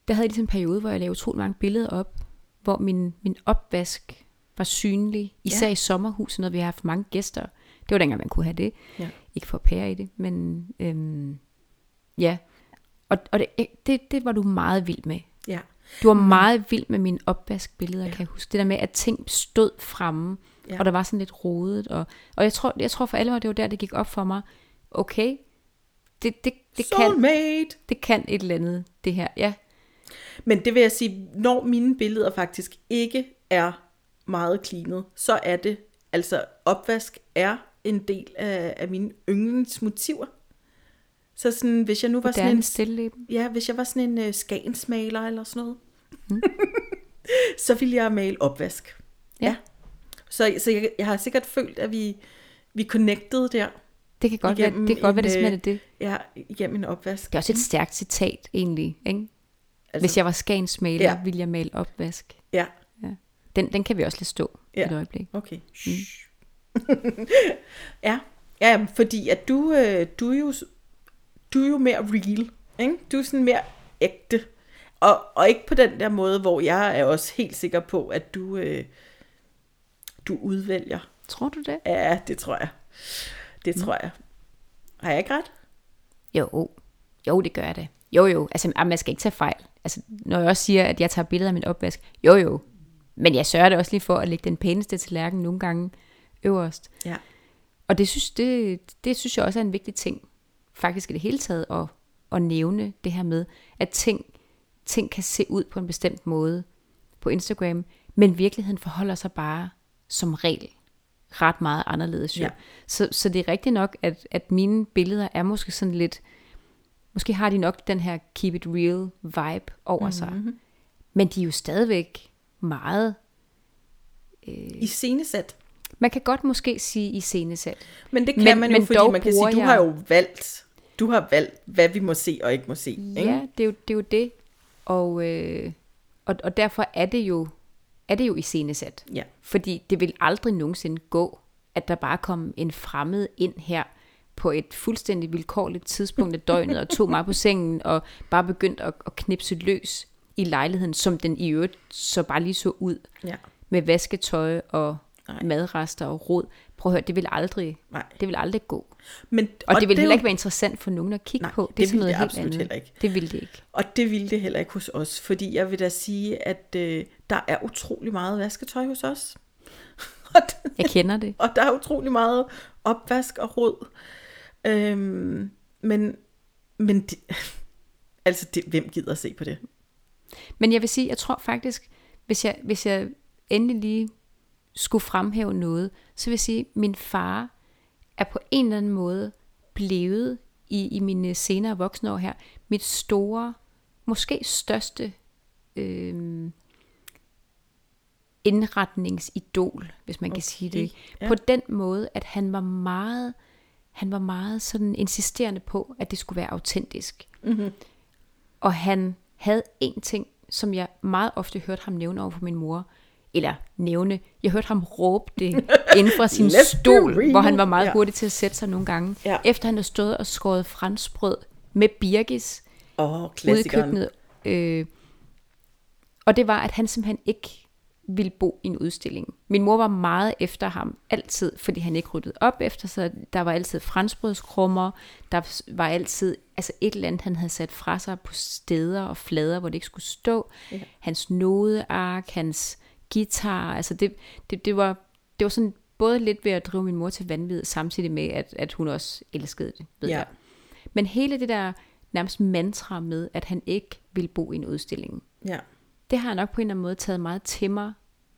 der havde jeg ligesom en periode, hvor jeg lavede utrolig mange billeder op, hvor min, min opvask var synlig, især ja. i sommerhuset, når vi har haft mange gæster. Det var dengang, man kunne have det. Ja. Ikke for pære i det, men øhm, ja. Og, og det, det, det var du meget vild med. Ja. Du var meget vild med mine opvaskbilleder, ja. kan jeg huske. Det der med, at ting stod fremme, Ja. ja. og der var sådan lidt rodet. Og, og jeg, tror, jeg tror for alvor, det var der, det gik op for mig. Okay, det, det, det, kan, Soulmate! det kan et eller andet, det her. Ja, Men det vil jeg sige, når mine billeder faktisk ikke er meget cleanet, så er det, altså opvask er en del af, af mine yndlingsmotiver. Så sådan, hvis jeg nu var sådan en, stilleben. ja, hvis jeg var sådan en uh, skagensmaler eller sådan noget, *laughs* så vil jeg male opvask. Ja. Så, så jeg, jeg har sikkert følt, at vi, vi connected der. Det kan godt være, det, kan godt være, en, det simpelthen øh, det. Ja, igennem en opvask. Det er også et stærkt citat, egentlig. Ikke? Altså, Hvis jeg var skagensmaler, Ja. ja. ville jeg male opvask. Ja, Den, den kan vi også lade stå ja. Ja. et øjeblik. okay. Shh. *laughs* ja, ja, fordi at du, øh, du, er jo, du er jo mere real. Ikke? Du er sådan mere ægte. Og, og ikke på den der måde, hvor jeg er også helt sikker på, at du, øh, du udvælger. Tror du det? Ja, det tror jeg. Det tror jeg. Har jeg ikke ret? Jo, jo, det gør jeg da. Jo, jo, altså man skal ikke tage fejl. Altså, når jeg også siger, at jeg tager billeder af min opvask, jo, jo. Men jeg sørger det også lige for at lægge den pæneste tallerken nogle gange øverst. Ja. Og det synes, det, det synes jeg også er en vigtig ting, faktisk i det hele taget, at, at nævne det her med, at ting, ting kan se ud på en bestemt måde på Instagram, men virkeligheden forholder sig bare som regel ret meget anderledes. Jo. Ja. Så, så det er rigtigt nok, at, at mine billeder er måske sådan lidt, måske har de nok den her keep it real vibe over mm-hmm. sig, men de er jo stadigvæk meget, I scenesæt. man kan godt måske sige i scenesæt. Men det kan Men- man jo, men fordi man kan sige, du jeg- har jo valgt, du har valgt, hvad vi må se og ikke må se. Ikke? Ja, det er jo det. Er jo det. Og, øh, og, og derfor er det jo er det jo i scenesat. Ja. Fordi det vil aldrig nogensinde gå, at der bare kom en fremmed ind her på et fuldstændig vilkårligt tidspunkt af døgnet, og tog mig på sengen, og bare begyndte at, at knipse løs i lejligheden, som den i øvrigt så bare lige så ud, ja. med vasketøj og. Nej. madrester og rod. Prøv at høre, det vil aldrig, Nej. det vil aldrig gå. Men, Og, og det vil er heller ikke være interessant for nogen at kigge Nej, på. det er sådan noget det helt absolut andet. heller ikke. Det vil det ikke. Og det ville det heller ikke hos os, fordi jeg vil da sige, at øh, der er utrolig meget vasketøj hos os. *laughs* Jeg kender det. og der er utrolig meget opvask og rod. Øhm, men men det, *laughs* altså, det, hvem gider at se på det? Men jeg vil sige, jeg tror faktisk, hvis jeg, hvis jeg endelig lige skulle fremhæve noget, så vil jeg sige, at min far er på en eller anden måde blevet i, i mine senere voksne år her, mit store, måske største øh, indretningsidol, hvis man okay. kan sige det. ja. På den måde, at han var meget, han var meget sådan insisterende på, at det skulle være autentisk. Og han havde en ting, som jeg meget ofte hørte ham nævne over for min mor. Eller nævne. Jeg hørte ham råbe det *laughs* inden fra sin stol, hvor han var meget Ja. hurtig til at sætte sig nogle gange. Ja. Efter han havde stået og skåret franskbrød med birgis Åh, ude i køkkenet. Øh, og det var, at han simpelthen ikke ville bo i en udstilling. Min mor var meget efter ham, altid, fordi han ikke ryddede op efter sig. Der var altid franskbrødskrummer, der var altid altså et eller andet, han havde sat fra sig på steder og flader, hvor det ikke skulle stå. Ja. Hans nodeark, hans guitar, altså det, det, det, var, det var sådan både lidt ved at drive min mor til vanvid, samtidig med, at, at hun også elskede det, ved Ja. jeg. Men hele det der nærmest mantra med, at han ikke ville bo i en udstilling, Ja. det har jeg nok på en eller anden måde taget meget til mig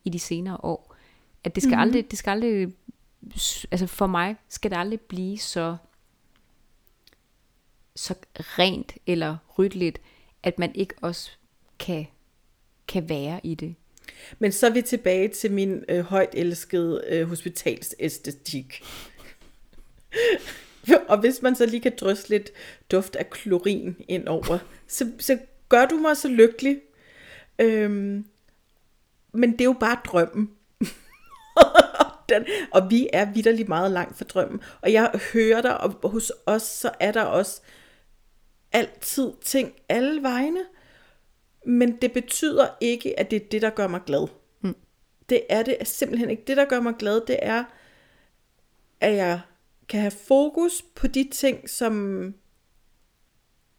i de senere år. At det skal mm-hmm. aldrig, det skal aldrig, altså for mig skal det aldrig blive så, så rent eller ryddeligt, at man ikke også kan, kan være i det. Men så er vi tilbage til min øh, højt elskede øh, hospitalsæstetik. *laughs* og hvis man så lige kan drysse lidt duft af klorin ind over, så, så gør du mig så lykkelig. Øhm, men det er jo bare drømmen. *laughs* Den, og vi er vidderligt meget langt fra drømmen. Og jeg hører dig, og hos os, så er der også altid ting alle vegne. Men det betyder ikke, at det er det, der gør mig glad. Mm. Det er det simpelthen ikke. Det, der gør mig glad, det er, at jeg kan have fokus på de ting, som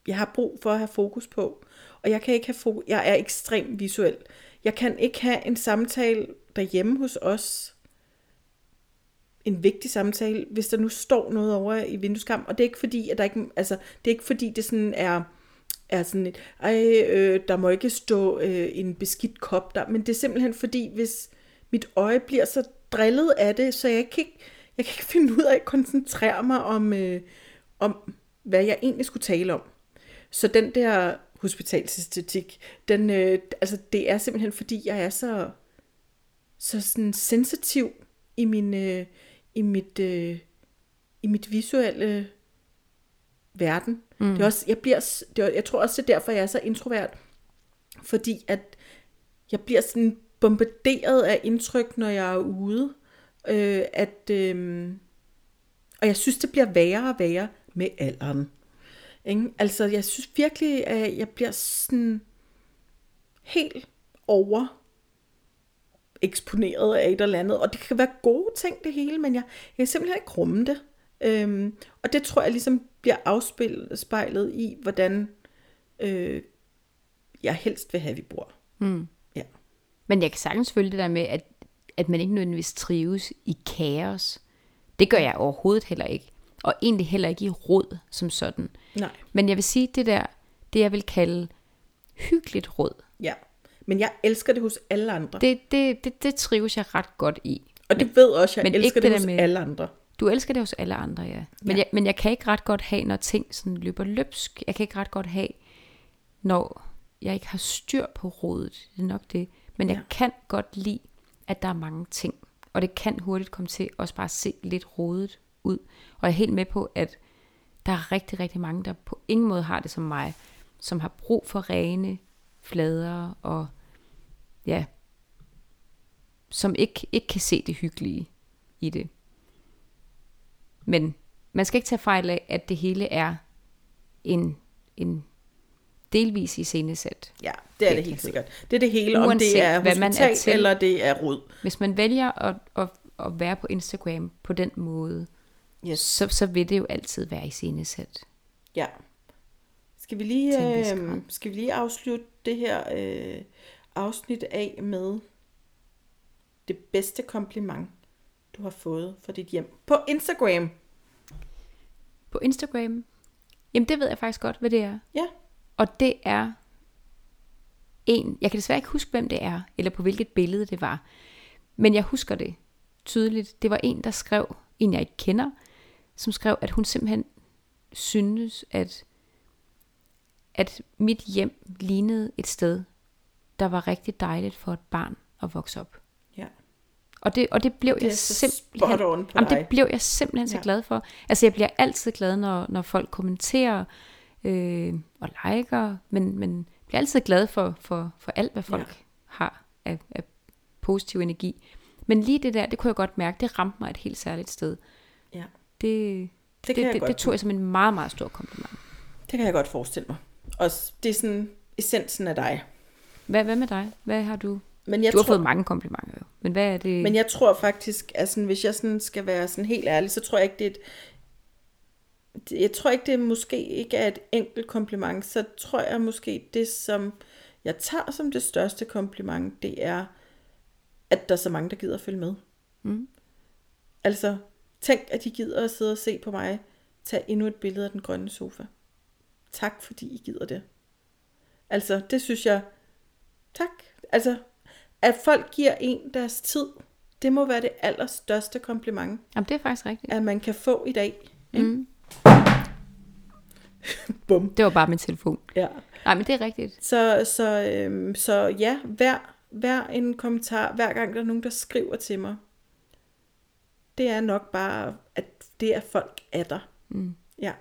jeg har brug for at have fokus på. Og jeg kan ikke have fokus. Jeg er ekstremt visuel. Jeg kan ikke have en samtale derhjemme hos os. En vigtig samtale, hvis der nu står noget over i vindueskamp. Og det er ikke fordi, at der ikke, altså, det er ikke fordi, det sådan er, er sådan et, ej, øh, der må ikke stå øh, en beskidt kop der. Men det er simpelthen fordi, hvis mit øje bliver så drillet af det, så jeg kan ikke, jeg kan ikke *laughs* finde ud af at koncentrere mig om, øh, om, hvad jeg egentlig skulle tale om. Så den der hospitalsæstetik. Den, øh, altså, det er simpelthen, fordi jeg er så, så sådan sensitiv i, min, øh, i, mit, øh, i mit visuelle verden. Mm. Det er også, jeg, bliver, det er, jeg tror også, det er derfor, jeg er så introvert. Fordi at jeg bliver sådan bombarderet af indtryk, når jeg er ude. Øh, at, øh, og jeg synes, det bliver værre og værre med alderen. Ikke? Altså, jeg synes virkelig, at jeg bliver sådan helt over eksponeret af et eller andet. Og det kan være gode ting, det hele, men jeg, jeg kan simpelthen ikke rumme det. Øhm, og det tror jeg ligesom bliver afspejlet i, hvordan øh, jeg helst vil have, at vi bor. Mm. Ja. Men jeg kan sagtens følge det der med, at, at man ikke nødvendigvis trives i kaos. Det gør jeg overhovedet heller ikke. Og egentlig heller ikke i råd som sådan. Nej. Men jeg vil sige, det der, det jeg vil kalde hyggeligt råd, Ja. Men jeg elsker det hos alle andre. Det, det, det, det, trives jeg ret godt i. og det ved også, jeg men elsker ikke det, det hos med- alle andre. Du elsker det hos alle andre, ja. Men, Ja. Jeg, men jeg kan ikke ret godt have, når ting sådan løber løbsk. Jeg kan ikke ret godt have, når jeg ikke har styr på rådet. Det er nok det. Men jeg Ja. kan godt lide, at der er mange ting. Og det kan hurtigt komme til også bare se lidt rodet ud. Og jeg er helt med på, at der er rigtig, rigtig mange, der på ingen måde har det som mig. Som har brug for rene flader og ja, som ikke, ikke kan se det hyggelige i det. Men man skal ikke tage fejl af, at det hele er en, en delvis iscenesæt. Ja, det er det helt sikkert. Det er det hele, om Uanset det er hvad man er hospital til. eller det er rod. Hvis man vælger at, at, at være på Instagram på den måde, Yes. så, så vil det jo altid være iscenesæt. Ja. Skal vi lige, øh, skal vi lige afslutte det her øh, afsnit af med det bedste kompliment, du har fået for dit hjem på Instagram? På Instagram, jamen det ved jeg faktisk godt, hvad det er. Ja. Og det er en, jeg kan desværre ikke huske, hvem det er, eller på hvilket billede det var. Men jeg husker det tydeligt. Det var en, der skrev, en jeg ikke kender, som skrev, at hun simpelthen synes, at, at mit hjem lignede et sted, der var rigtig dejligt for et barn at vokse op. Og det, og det blev Det jeg simpelthen... spot Jamen, det blev jeg simpelthen så Ja. glad for. Altså, jeg bliver altid glad, når, når folk kommenterer øh, og liker, men, men bliver altid glad for, for, for alt, hvad folk Ja. har af, af positiv energi. Men lige det der, det kunne jeg godt mærke, det ramte mig et helt særligt sted. Ja. Det, Det, det, det, det tog jeg som en meget, meget stor kompliment. det kan jeg godt forestille mig. Og det er sådan essensen af dig. Hvad, hvad med dig? Hvad har du? Men jeg Du har tror, fået mange komplimenter jo. Men hvad er det? Men jeg tror faktisk, at sådan, hvis jeg sådan skal være sådan helt ærlig, så tror jeg ikke, det er et, jeg tror ikke, det måske ikke er et enkelt kompliment, så tror jeg måske, det som jeg tager som det største kompliment, det er, at der er så mange, der gider at følge med. Mm. Altså, tænk, at de gider at sidde og se på mig, tage endnu et billede af den grønne sofa. Tak, fordi I gider det. Altså, det synes jeg, tak. Altså, at folk giver en deres tid, det må være det allerstørste kompliment, Jamen, det er faktisk rigtigt. at man kan få i dag. Mm. *laughs* Bum. Det var bare min telefon. Ja. Nej, men det er rigtigt. Så, så, øhm, så ja, hver, hver en kommentar, hver gang der er nogen, der skriver til mig, det er nok bare, at det er folk er der. Mm. Ja.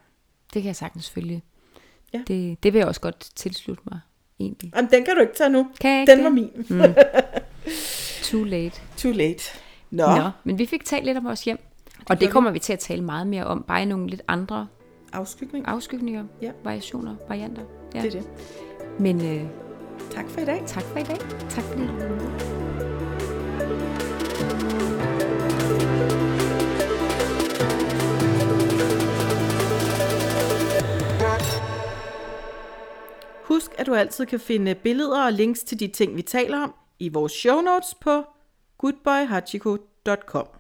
Det kan jeg sagtens følge. Ja. Det, det vil jeg også godt tilslutte mig, egentlig. Jamen, den kan du ikke tage nu. Kan jeg ikke Den det? var min. Mm. *laughs* Too late. Too late. Nå, Nå, men vi fik talt lidt om vores hjem. Og gør det kommer vi til at tale meget mere om, bare i nogle lidt andre afskygning. afskygninger, Ja. variationer, varianter. Ja. Det er det. Men øh, Tak for i dag. tak for i dag. Tak fordi du Husk, at du altid kan finde billeder og links til de ting, vi taler om i vores show notes på goodboyhachiko.com.